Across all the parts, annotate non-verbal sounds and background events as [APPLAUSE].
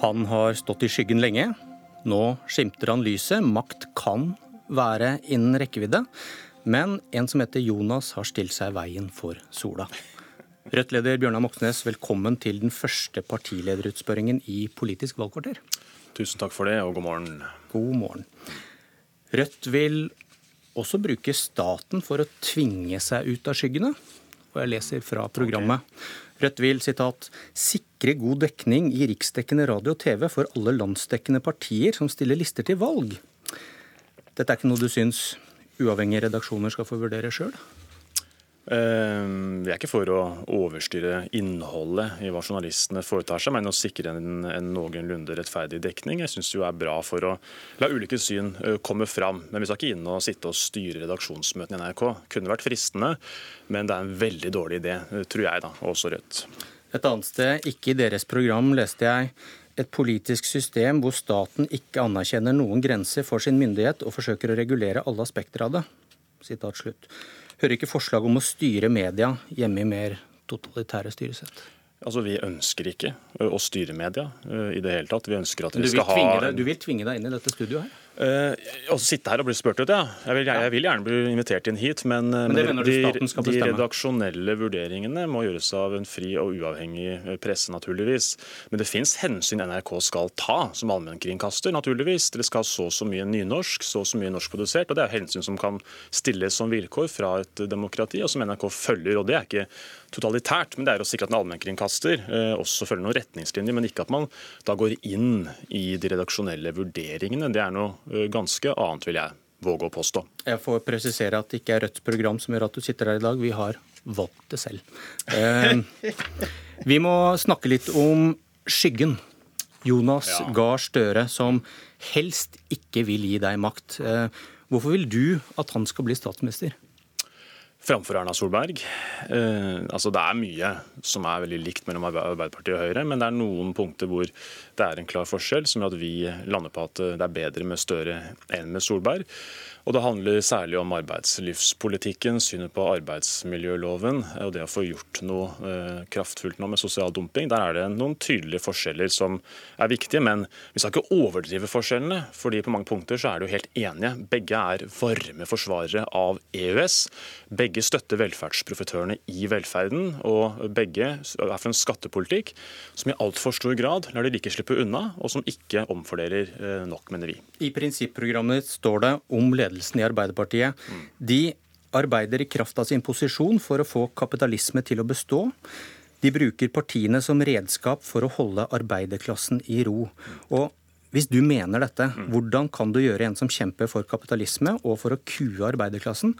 Han har stått i skyggen lenge. Nå skimter han lyset. Makt kan være innen rekkevidde. Men en som heter Jonas, har stilt seg i veien for sola. Rødt-leder Bjørnar Moxnes, velkommen til den første partilederutspørringen i Politisk valgkvarter. Tusen takk for det, og god morgen. God morgen. Rødt vil også bruke staten for å tvinge seg ut av skyggene. Og jeg leser fra programmet. Rødt vil citat, sikre god dekning i riksdekkende radio og TV for alle landsdekkende partier som stiller lister til valg. Dette er ikke noe du syns uavhengige redaksjoner skal få vurdere sjøl? Eh, vi er ikke for å overstyre innholdet i hva journalistene foretar seg, men å sikre en, en noenlunde rettferdig dekning. Jeg syns det er bra for å la ulike syn eh, komme fram. Men vi skal ikke inn og sitte og styre redaksjonsmøtene i NRK. Kunne vært fristende, men det er en veldig dårlig idé, eh, tror jeg, da, også Rødt. Et annet sted, ikke i deres program, leste jeg et politisk system hvor staten ikke anerkjenner noen grenser for sin myndighet og forsøker å regulere alle aspekter av det. Sitat slutt. Hører ikke forslag om å styre media hjemme i mer totalitære styresett? Altså, Vi ønsker ikke å styre media i det hele tatt. Vi ønsker at vi skal ha... Du vil tvinge deg inn i dette studioet her? Uh, å sitte her og bli spurt ut, ja. Jeg vil, jeg, jeg vil, gjerne bli invitert inn hit, men, men, men de, de, redaksjonelle vurderingene må gjøres av en fri og uavhengig presse, naturligvis. Men det fins hensyn NRK skal ta som allmennkringkaster, naturligvis. Det skal ha så og så mye nynorsk, så og så mye norskprodusert. Og det er hensyn som kan stilles som vilkår fra et demokrati, og som NRK følger. Og det er ikke totalitært, men det er å sikre at en allmennkringkaster uh, også følger noen retningslinjer, men ikke at man da går inn i de redaksjonelle vurderingene. Det er noe Eh, ganske annet, vil jeg våge å påstå. Jeg får presisere at det ikke er Rødts program som gjør at du sitter her i dag. Vi har valgt det selv. Eh, vi må snakke litt om skyggen. Jonas ja. Gahr Støre, som helst ikke vil gi deg makt. Eh, hvorfor vil du at han skal bli statsminister? Framfor Erna Solberg. Eh, altså Det er mye som er veldig likt mellom Arbeiderpartiet og Høyre, men det er noen punkter hvor det er en klar forskjell, som gjør at vi lander på at det er bedre med Støre enn med Solberg. Og Det handler særlig om arbeidslivspolitikken, synet på arbeidsmiljøloven og det å få gjort noe eh, kraftfullt nå med sosial dumping. Der er det noen tydelige forskjeller som er viktige, men vi skal ikke overdrive forskjellene. fordi på mange punkter så er de jo helt enige. Begge er varme forsvarere av EØS. Begge støtter velferdsprofitørene i velferden, og begge er for en skattepolitikk som i altfor stor grad lar de rike slippe unna, og som ikke omfordeler eh, nok, mener vi. I prinsipprogrammet står det om ledelse ledelsen i Arbeiderpartiet. De arbeider i kraft av sin posisjon for å få kapitalisme til å bestå. De bruker partiene som redskap for å holde arbeiderklassen i ro. Og hvis du mener dette, hvordan kan du gjøre en som kjemper for kapitalisme og for å kue arbeiderklassen,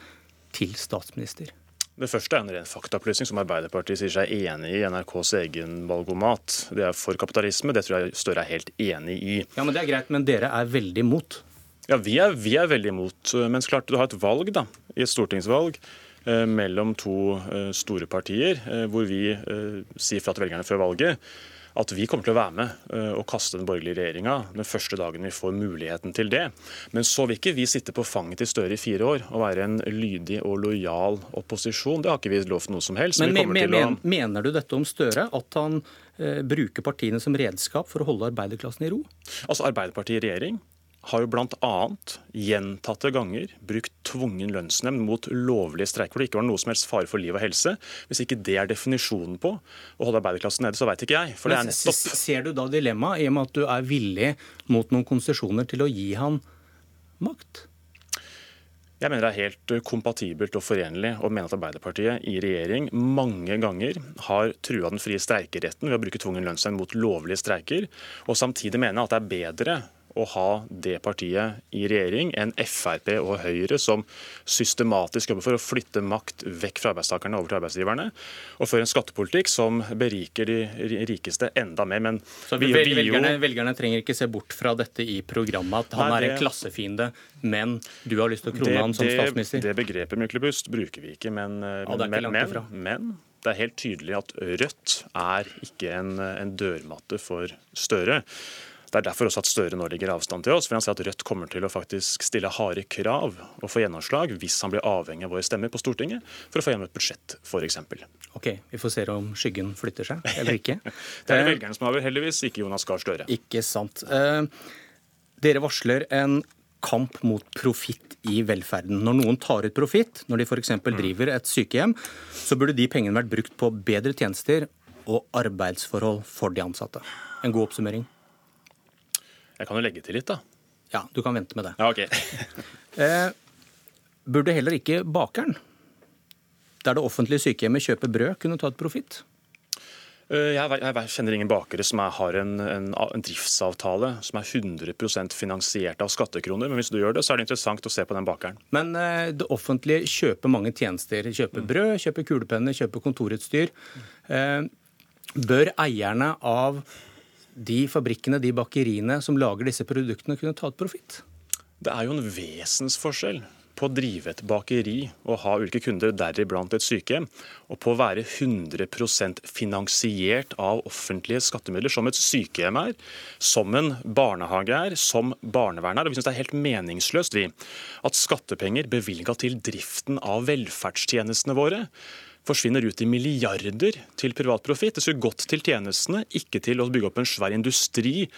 til statsminister? Det første er en ren faktaopplysning som Arbeiderpartiet sier seg enig i NRKs egen valgomat. Det er for kapitalisme, det tror jeg Støre er helt enig i. Ja, men Det er greit, men dere er veldig imot. Ja, vi er, vi er veldig imot. Men klart du har et valg da, i et stortingsvalg eh, mellom to eh, store partier, eh, hvor vi eh, sier fra til velgerne før valget at vi kommer til å være med eh, og kaste den borgerlige regjeringa den første dagen vi får muligheten til det. Men så vil ikke vi sitte på fanget til Støre i fire år og være en lydig og lojal opposisjon. Det har ikke vi lovt noe som helst. Men, men, men å... Mener du dette om Støre, at han eh, bruker partiene som redskap for å holde arbeiderklassen i ro? Altså Arbeiderpartiet i regjering har jo bl.a. gjentatte ganger brukt tvungen lønnsnemnd mot lovlige streiker hvor det ikke var noe som helst fare for liv og helse. Hvis ikke det er definisjonen på å holde arbeiderklassen nede, så veit ikke jeg. For det er nettopp Ser du da dilemmaet i og med at du er villig mot noen konsesjoner til å gi han makt? Jeg mener det er helt kompatibelt og forenlig å mene at Arbeiderpartiet i regjering mange ganger har trua den frie streikeretten ved å bruke tvungen lønnsnemnd mot lovlige streiker, og samtidig mene at det er bedre å ha det partiet i regjering enn Frp og Høyre, som systematisk jobber for å flytte makt vekk fra arbeidstakerne over til arbeidsgiverne, og for en skattepolitikk som beriker de rikeste enda mer. Men Så vi, velgerne, velgerne, trenger ikke se bort fra dette i programmet, at han Nei, det, er en klassefiende, men du har lyst til å krone han som statsminister? Det begrepet Myklebust bruker vi ikke, men, ja, men, men, men det er helt tydelig at Rødt er ikke en, en dørmatte for Støre. Det er derfor også at Støre nå ligger avstand til oss. for Han sier at Rødt kommer til å faktisk stille harde krav og få gjennomslag hvis han blir avhengig av våre stemmer på Stortinget for å få gjennom et budsjett, f.eks. Ok, vi får se om skyggen flytter seg eller ikke. [LAUGHS] det er det velgerne som avgjør, heldigvis, ikke Jonas Gahr Støre. Ikke sant. Eh, dere varsler en kamp mot profitt i velferden. Når noen tar ut profitt, når de f.eks. Mm. driver et sykehjem, så burde de pengene vært brukt på bedre tjenester og arbeidsforhold for de ansatte. En god oppsummering? Jeg kan jo legge til litt, da. Ja, du kan vente med det. Ja, ok. [LAUGHS] eh, burde heller ikke bakeren, der det offentlige sykehjemmet kjøper brød, kunne ta et profitt? Eh, jeg, kjenner ingen bakere som er, har en, en, en, driftsavtale som er 100% finansiert av skattekroner. Men hvis du gjør det, så er det interessant å se på den bakeren. Men eh, det offentlige kjøper mange tjenester. Kjøper brød, kjøper kulepenner, kjøper kontorutstyr. Eh, bør eierne av de fabrikkene, de bakeriene som lager disse produktene, kunne ta et profitt? Det er jo en vesensforskjell på å drive et bakeri og ha ulike kunder, deriblant et sykehjem, og på å være 100% finansiert av offentlige skattemidler, som et sykehjem er, som en barnehage er, som barnevern er. Og Vi syns det er helt meningsløst vi, at skattepenger bevilga til driften av velferdstjenestene våre forsvinner ut i milliarder til privat profitt. Det skulle gått til tjenestene, ikke til å bygge opp en svær industri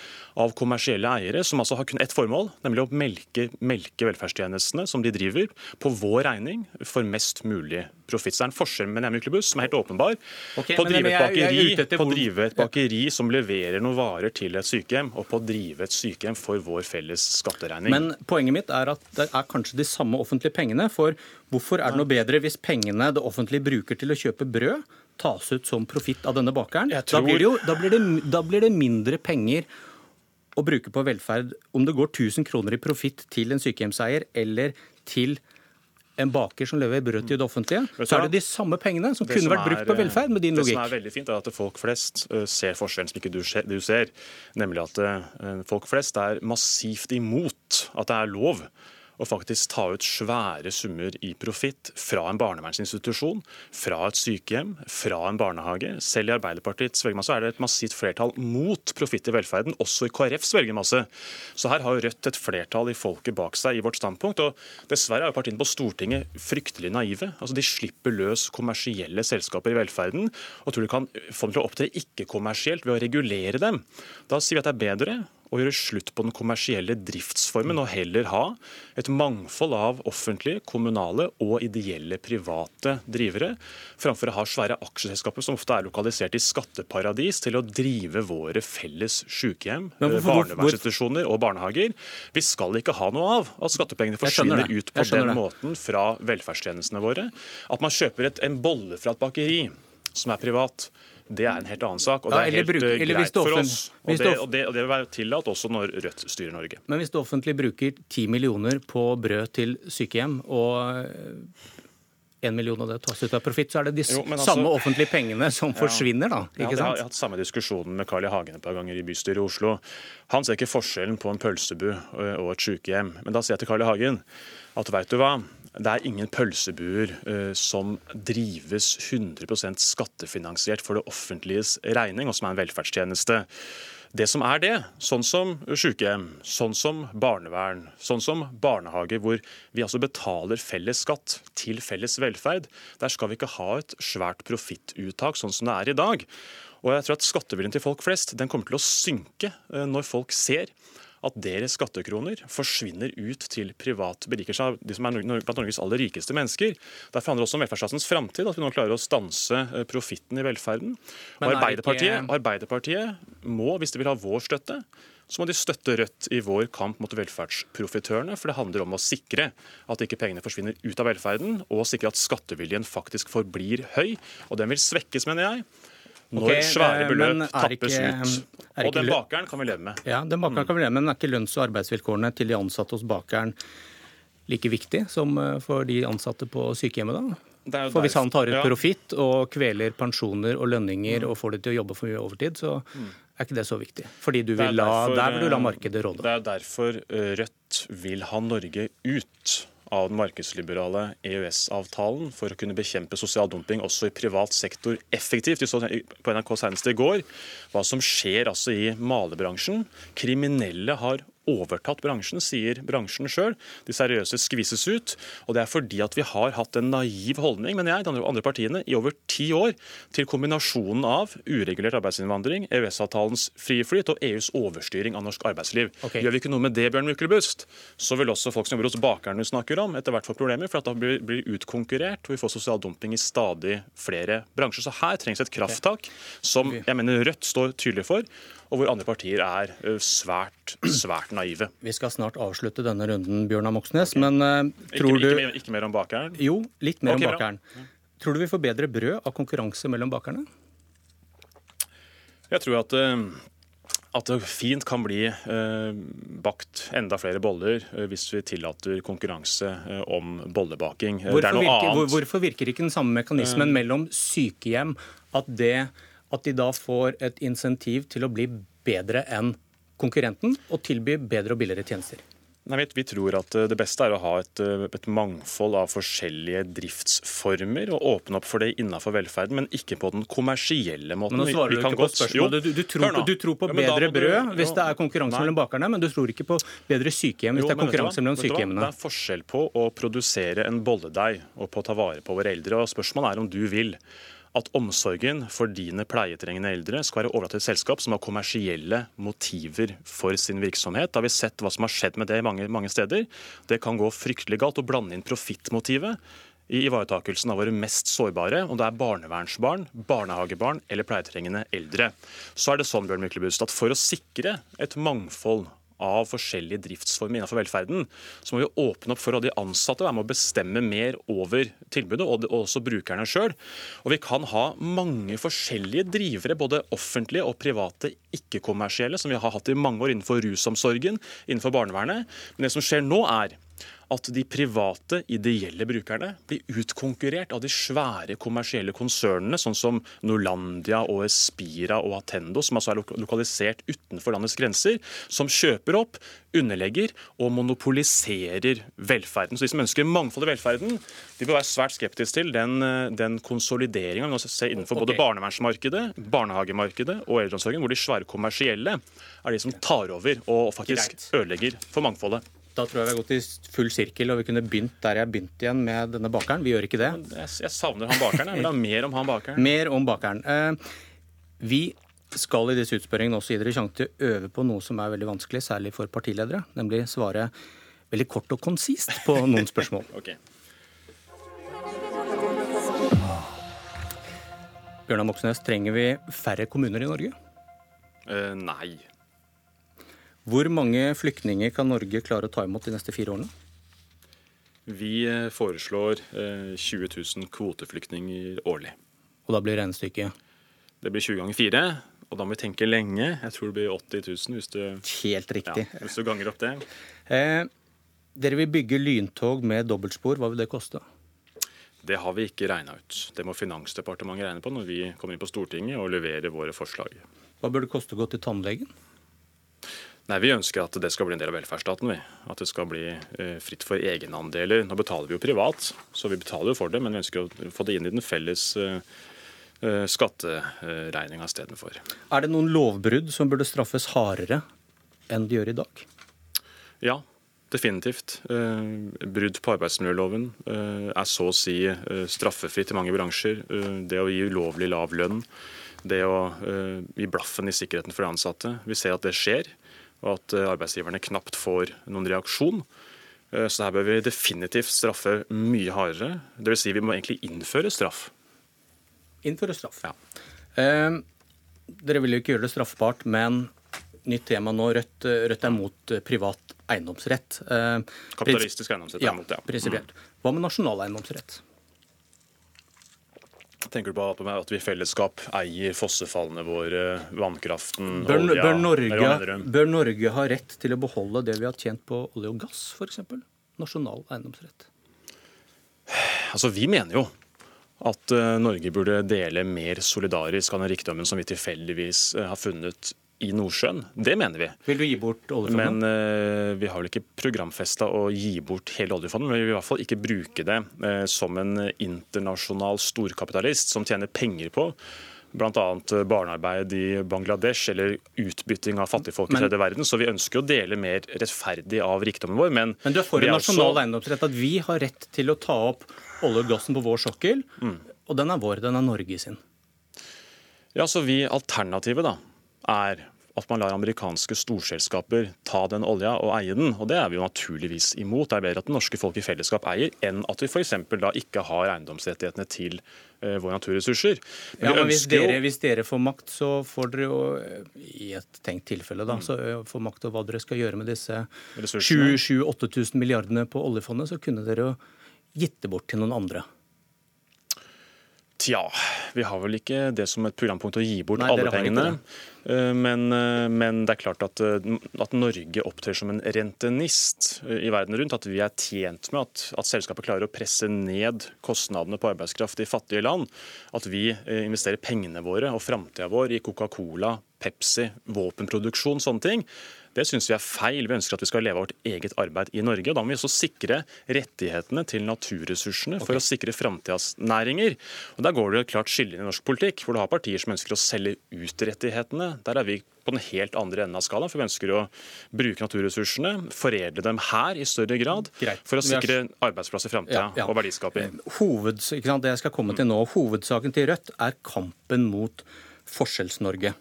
av kommersielle eiere, som altså har kun ett formål, nemlig å melke, melke velferdstjenestene som de driver, på vår regning for mest mulig profitt. Det er en forskjell med Nemi Klubbhus som er helt åpenbar okay, på, å drive drive et bakeri som leverer noen varer til et sykehjem, og på å drive et sykehjem for vår felles skatteregning. Men poenget mitt er at det er kanskje de samme offentlige pengene. For hvorfor er det noe bedre hvis pengene det offentlige bruker til å kjøpe brød, tas ut som profitt av denne bakeren? Tror... Da, blir jo, da, blir det, da blir det mindre penger å bruke på velferd om det går 1000 kroner i profitt til en sykehjemseier eller til en baker som leverer brød til det offentlige, så er det de samme pengene som kunne vært brukt på velferd, med din logikk. Det som er veldig fint, er at folk flest ser forskjellen som ikke du ser, nemlig at folk flest er massivt imot at det er lov å faktisk ta ut svære summer i profitt fra en barnevernsinstitusjon, fra et sykehjem, fra en barnehage. Selv i Arbeiderpartiets velgermasse er det et massivt flertall mot profitt i velferden, også i KrFs velgermasse. Så her har Rødt et flertall i folket bak seg i vårt standpunkt. og Dessverre er jo partiene på Stortinget fryktelig naive. Altså De slipper løs kommersielle selskaper i velferden og tror de kan få dem til å opptre ikke-kommersielt ved å regulere dem. Da sier vi at det er bedre å gjøre slutt på den kommersielle driftsformen og heller ha et mangfold av offentlige, kommunale og ideelle private drivere, framfor å ha svære aksjeselskaper som ofte er lokalisert i skatteparadis, til å drive våre felles sykehjem, barnevernsinstitusjoner og barnehager. Vi skal ikke ha noe av at skattepengene forsvinner ut på den måten fra velferdstjenestene våre. At man kjøper et, en bolle fra et bakeri som er privat det er en helt annen sak. og Det er helt bruk, eh, greit for oss. Og det, og, det, og det vil være tillatt også når Rødt styrer Norge. Men hvis det offentlige bruker 10 millioner på brød til sykehjem, og en million av det tas ut av profitt, så er det de jo, altså, samme offentlige pengene som ja, forsvinner, da. ikke sant? Jeg har hatt samme diskusjonen med Carl I. Hagen et par ganger i bystyret i Oslo. Han ser ikke forskjellen på en pølsebu og et sykehjem. Men da sier jeg til Carl I. Hagen at veit du hva, det er ingen pølsebuer uh, som drives 100 skattefinansiert for det offentliges regning, og som er en velferdstjeneste. Det som er det, sånn som sykehjem, sånn som barnevern, sånn som barnehager, hvor vi altså betaler felles skatt til felles velferd, der skal vi ikke ha et svært profittuttak sånn som det er i dag. Og jeg tror at Skatteviljen til folk flest den kommer til å synke eh, når folk ser at deres skattekroner forsvinner ut til privat berikelse av de som er blant Norges aller rikeste mennesker. Derfor handler det også om velferdsstatens framtid, at vi nå klarer å stanse eh, profitten i velferden. Og Arbeiderpartiet. Arbeiderpartiet må, hvis de vil ha vår støtte, så må de støtte Rødt i vår kamp mot velferdsprofitørene. For det handler om å sikre at ikke pengene forsvinner ut av velferden, og sikre at skatteviljen faktisk forblir høy. Og den vil svekkes, mener jeg, når okay, svære beløp tappes ikke, ut. Og den bakeren kan vi leve med. Ja, den bakeren kan vi leve med, Men er ikke lønns- og arbeidsvilkårene til de ansatte hos bakeren like viktig som eh, for de ansatte på sykehjemmet? da? For Hvis han tar ut ja. profitt og kveler pensjoner og lønninger mm. og får det til å jobbe for mye overtid, så mm. er ikke det så viktig. Fordi du vil la, Der vil du la markedet råde. Det er derfor eh, Rødt vil ha Norge ut av den markedsliberale EØS-avtalen for å kunne bekjempe sosial dumping også i privat sektor effektivt. Vi så på NRK senest i går hva som skjer altså i malerbransjen. Kriminelle har overtatt bransjen, sier bransjen sjøl. De seriøse skvises ut. Og det er fordi at vi har hatt en naiv holdning, mener jeg, de andre partiene, i over ti år til kombinasjonen av uregulert arbeidsinnvandring, EØS-avtalens frie flyt og EUs overstyring av norsk arbeidsliv. Okay. Gjør vi ikke noe med det, Bjørn Myklebust, så vil også folk som jobber hos bakeren du snakker om, etter hvert få problemer, for at da blir, blir utkonkurrert, og vi får sosial dumping i stadig flere bransjer. Så her trengs et krafttak, som jeg mener Rødt står tydelig for og hvor andre partier er svært, svært naive. Vi skal snart avslutte denne runden, Bjørnar Moxnes, okay. men uh, tror ikke, ikke, ikke, mer om bakeren? Jo, litt mer okay, om bakeren. Bra. Tror du vi får bedre brød av konkurranse mellom bakerne? Jeg tror at uh, at det fint kan bli eh, bakt enda flere boller eh, hvis vi tillater konkurranse eh, om bollebaking. Hvorfor virker, hvorfor, virker, ikke den samme mekanismen mellom sykehjem at det at de da får et insentiv til å bli bedre enn konkurrenten og tilby bedre og billigere tjenester? Nei, vi tror at eh, det beste er å ha et, eh, et, mangfold av forskjellige driftsformer og åpne opp for det innenfor velferden, men ikke på den kommersielle måten. Men nå svarer du ikke på spørsmålet. Du, du, tror, du, tror, på ja, bedre brød hvis det er konkurranse mellom bakerne, men du tror ikke på bedre sykehjem hvis jo, det er konkurranse mellom sykehjemmene. Det er forskjell på å produsere en bolledeig og på å ta vare på våre eldre. og Spørsmålet er om du vil at omsorgen for dine pleietrengende eldre skal være overlatt til et selskap som har kommersielle motiver for sin virksomhet. Da har vi sett hva som har skjedd med det mange, mange steder. Det kan gå fryktelig galt å blande inn profittmotivet i ivaretakelsen av våre mest sårbare, om det er barnevernsbarn, barnehagebarn eller pleietrengende eldre. Så er det sånn Bjørn Myklebust, at For å sikre et mangfold av forskjellige driftsformer innenfor velferden, så må vi åpne opp for at de ansatte være med å bestemme mer over tilbudet, og også brukerne sjøl. Og vi kan ha mange forskjellige drivere, både offentlige og private ikke-kommersielle, som vi har hatt i mange år innenfor rusomsorgen, innenfor barnevernet. Men det som skjer nå, er at de private, ideelle brukerne blir utkonkurrert av de svære kommersielle konsernene, sånn som Norlandia og Espira og Atendo, som altså er lokalisert utenfor landets grenser, som kjøper opp, underlegger og monopoliserer velferden. Så De som ønsker mangfold i velferden, de bør være svært skeptiske til den, den konsolideringa vi nå ser innenfor okay. både barnevernsmarkedet, barnehagemarkedet og eldreomsorgen, hvor de svære kommersielle er de som tar over og faktisk ødelegger for mangfoldet. Da tror jeg vi har gått i full sirkel, og vi kunne begynt der jeg begynte igjen med denne bakeren. Vi gjør ikke det. Jeg savner han bakeren. Jeg vil ha mer om han bakeren. Mer om bakeren. Eh, vi skal i disse utspørringene også gi dere sjanse til å øve på noe som er veldig vanskelig, særlig for partiledere, nemlig svare veldig kort og konsist på noen spørsmål. [LAUGHS] okay. Bjørnar Moxnes, trenger vi færre kommuner i Norge? Uh, nei. Hvor mange flyktninger kan Norge klare å ta imot de neste fire årene? Vi eh, foreslår 20 eh, 000 kvoteflyktninger årlig. Og da blir regnestykket? Det blir 20 ganger 4. Og da må vi tenke lenge. Jeg tror det blir 80 000 hvis du, Helt riktig. Ja, hvis du ganger opp det. Eh, dere vil bygge lyntog med dobbeltspor. Hva vil det koste? Det har vi ikke regna ut. Det må Finansdepartementet regne på når vi kommer inn på Stortinget og leverer våre forslag. Hva bør det koste å gå til tannlegen? Nei, Vi ønsker at det skal bli en del av velferdsstaten. vi. At det skal bli eh, fritt for egenandeler. Nå betaler vi jo privat, så vi betaler jo for det, men vi ønsker å få det inn i den felles eh, eh skatteregninga istedenfor. Er det noen lovbrudd som burde straffes hardere enn de gjør i dag? Ja, definitivt. Brudd på arbeidsmiljøloven er så å si straffefritt i mange bransjer. Det å gi ulovlig lav lønn, det å gi blaffen i sikkerheten for de ansatte. Vi ser at det skjer og at eh, arbeidsgiverne knapt får noen reaksjon. Eh, så her bør vi definitivt straffe mye hardere. Dvs. Si vi må egentlig innføre straff. Innføre straff. Ja. Eh, dere vil jo ikke gjøre det straffbart, men nytt tema nå. Rødt, Rødt er mot privat eiendomsrett. Eh, Kapitalistisk eiendomsrett er ja, mot, ja. Prinsipielt. Mm. Hva med nasjonal eiendomsrett? Tenker du på at vi i fellesskap eier fossefallene våre, vannkraften, bør, olja bør Norge, bør Norge ha rett til å beholde det vi har tjent på olje og gass, f.eks.? Nasjonal eiendomsrett? Altså, Vi mener jo at uh, Norge burde dele mer solidarisk av den rikdommen som vi tilfeldigvis uh, har funnet i Nordsjøen. Det mener vi. Vil du gi bort oljefondet? Men uh, vi har vel ikke programfesta å gi bort hele oljefondet. Men vi vil i hvert fall ikke bruke det uh, som en internasjonal storkapitalist som tjener penger på bl.a. barnearbeid i Bangladesh eller utbytting av fattigfolk i tredje verden. Så vi ønsker å dele mer rettferdig av rikdommen vår. Men, men du er for en nasjonal også... eiendomsrett, at vi har rett til å ta opp olje og gassen på vår sokkel, mm. og den er vår, den er Norge sin. Ja, så vi Alternativet da, er at man lar amerikanske storselskaper ta den olja og eie den. Og det er vi jo naturligvis imot. Det er bedre at det norske folk i fellesskap eier, enn at vi f.eks. da ikke har eiendomsrettighetene til uh, våre naturressurser. Men, ja, men hvis dere, hvis, dere, får makt, så får dere jo, i et tenkt tilfelle, da, mm. så eh, får makt over hva dere skal gjøre med disse 7000-8000 milliardene på oljefondet, så kunne dere jo gitt det bort til noen andre. Tja, vi har vel ikke det som et programpunkt å gi bort Nei, alle pengene. Eh, men, eh, men, det er klart at, eh, at, Norge opptrer som en rentenist i verden rundt. At vi er tjent med at, at selskapet klarer å presse ned kostnadene på arbeidskraft i fattige land. At vi investerer pengene våre og framtida vår i Coca-Cola, Pepsi, våpenproduksjon, sånne ting. Det syns vi er feil. Vi ønsker at vi skal leve av vårt eget arbeid i Norge. og Da må vi også sikre rettighetene til naturressursene for okay. å sikre framtidas næringer. Og Der går det et klart skille i norsk politikk, hvor du har partier som ønsker å selge ut rettighetene. Der er vi på den helt andre enden av skalaen, for vi ønsker å bruke naturressursene, foredle dem her i større grad, Greit. for å sikre arbeidsplasser i framtida ja, ja. og verdiskaping. Eh, hoveds, det jeg skal komme til nå, Hovedsaken til Rødt er kampen mot Forskjells-Norge.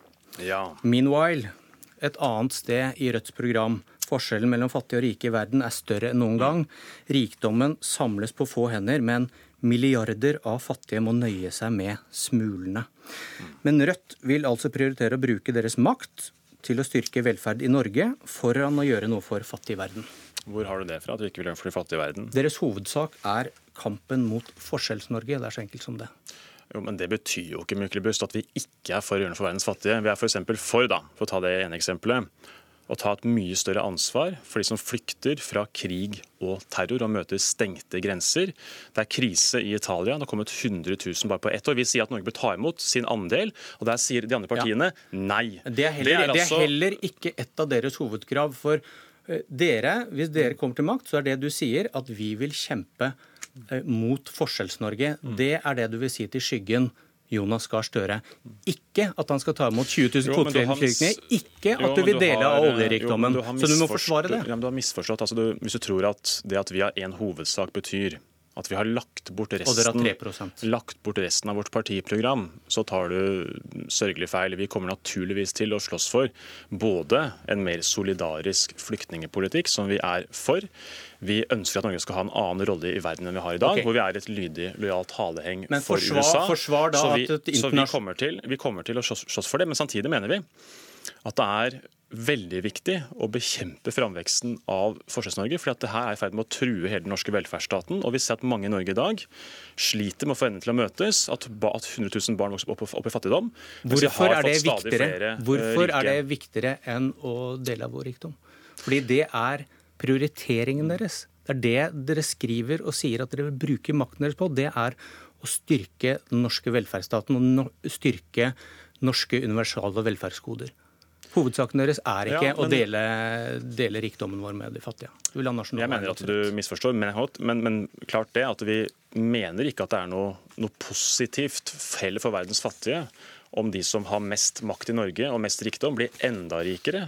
Ja. Meanwhile, et annet sted i Rødts program. Forskjellen mellom fattige og rike i verden er større enn noen gang. Rikdommen samles på få hender, men milliarder av fattige må nøye seg med smulene. Men Rødt vil altså prioritere å bruke deres makt til å styrke velferd i Norge foran å gjøre noe for fattig verden. Hvor har du det fra, at du ikke vil gjøre for de fattige i verden? Deres hovedsak er kampen mot Forskjells-Norge. Det er så enkelt som det. Jo, men Det betyr jo ikke Myklebust, at vi ikke er for å gjøre noe for verdens fattige. Vi er f.eks. For, for, da, for å ta det ene eksempelet, å ta et mye større ansvar for de som flykter fra krig og terror og møter stengte grenser. Det er krise i Italia. Det har kommet 100 000 bare på ett år. Vi sier at Norge bør ta imot sin andel, og der sier de andre partiene ja. nei. Det er, heller, det, er altså... det er heller ikke et av deres hovedkrav. for eh, dere, Hvis dere kommer til makt, så er det du sier at vi vil kjempe Eh, mot Forskjells-Norge. Mm. Det er det du vil si til skyggen Jonas Gahr Støre. Ikke at han skal ta imot 20 000 kvoteflyktninger. Ikke at jo, du vil dele av oljerikdommen. Så du må forsvare det. Ja, men du har misforstått. Altså, du, hvis du tror at det at vi har én hovedsak betyr at vi har lagt bort, resten, lagt bort resten av vårt partiprogram, så tar du sørgelig feil. Vi kommer naturligvis til å slåss for både en mer solidarisk flyktningepolitikk, som vi er for. Vi ønsker at Norge skal ha en annen rolle i verden enn vi har i dag, okay. hvor vi er et lydig, lojalt haleheng for USA. Forsvar da så vi, at så vi kommer, til, vi kommer til å slåss for det, men samtidig mener vi at det er veldig viktig å bekjempe framveksten av Forskjells-Norge. for det her er i ferd med å true hele den norske velferdsstaten. og Vi ser at mange i Norge i dag sliter med å få endene til å møtes. At, 100 000 barn vokser opp, opp i fattigdom. Hvorfor, er det, viktigere? Eh, Hvorfor er det viktigere enn å dele av vår rikdom? Fordi det er prioriteringen deres. Det er det dere skriver og sier at dere vil bruke makten deres på. Det er å styrke den norske velferdsstaten og styrke norske universale velferdsgoder. Hovedsaken deres er ikke ja, men... å dele, dele, rikdommen vår med de fattige. Jeg mener at du misforstår, men, men, men, klart det at vi mener ikke at det er noe, noe positivt heller for verdens fattige om de som har mest makt i Norge og mest rikdom, blir enda rikere.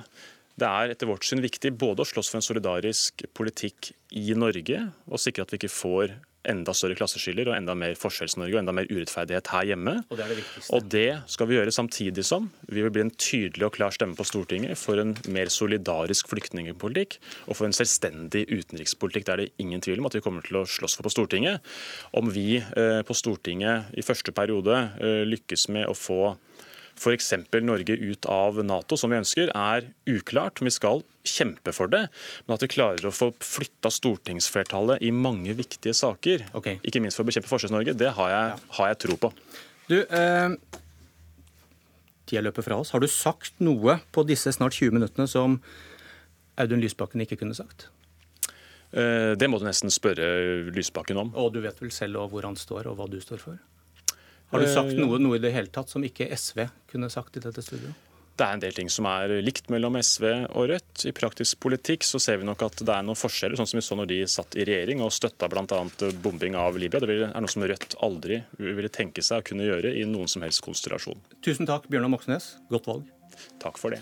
Det er etter vårt syn viktig både å slåss for en solidarisk politikk i Norge og sikre at vi ikke får enda større klasseskiller og enda mer Forskjells-Norge og enda mer urettferdighet her hjemme. Og det, det, og det skal vi gjøre samtidig som vi vil bli en tydelig og klar stemme på Stortinget for en mer solidarisk flyktningpolitikk og for en selvstendig utenrikspolitikk. Det er det ingen tvil om at vi kommer til å slåss for på Stortinget. Om vi eh, på Stortinget i første periode eh, lykkes med å få f.eks. Norge ut av Nato, som vi ønsker, er uklart. Vi skal kjempe for det. Men at vi klarer å få flytta stortingsflertallet i mange viktige saker, okay. ikke minst for å bekjempe Forskjells-Norge, det har jeg, ja. har jeg, tro på. Du, eh, Tida løper fra oss. Har du sagt noe på disse snart 20 minuttene som Audun Lysbakken ikke kunne sagt? Eh, det må du nesten spørre Lysbakken om. Og du vet vel selv hvor han står, og hva du står for? Har du sagt eh, noe, noe, i det hele tatt som ikke SV kunne sagt i dette studioet? det er en del ting som er likt mellom SV og Rødt. I praktisk politikk så ser vi nok at det er noen forskjeller, sånn som vi så når de satt i regjering og støtta bl.a. bombing av Libya. Det er noe som Rødt aldri ville tenke seg å kunne gjøre i noen som helst konstellasjon. Tusen takk, Bjørnar Moxnes. Godt valg. Takk for det.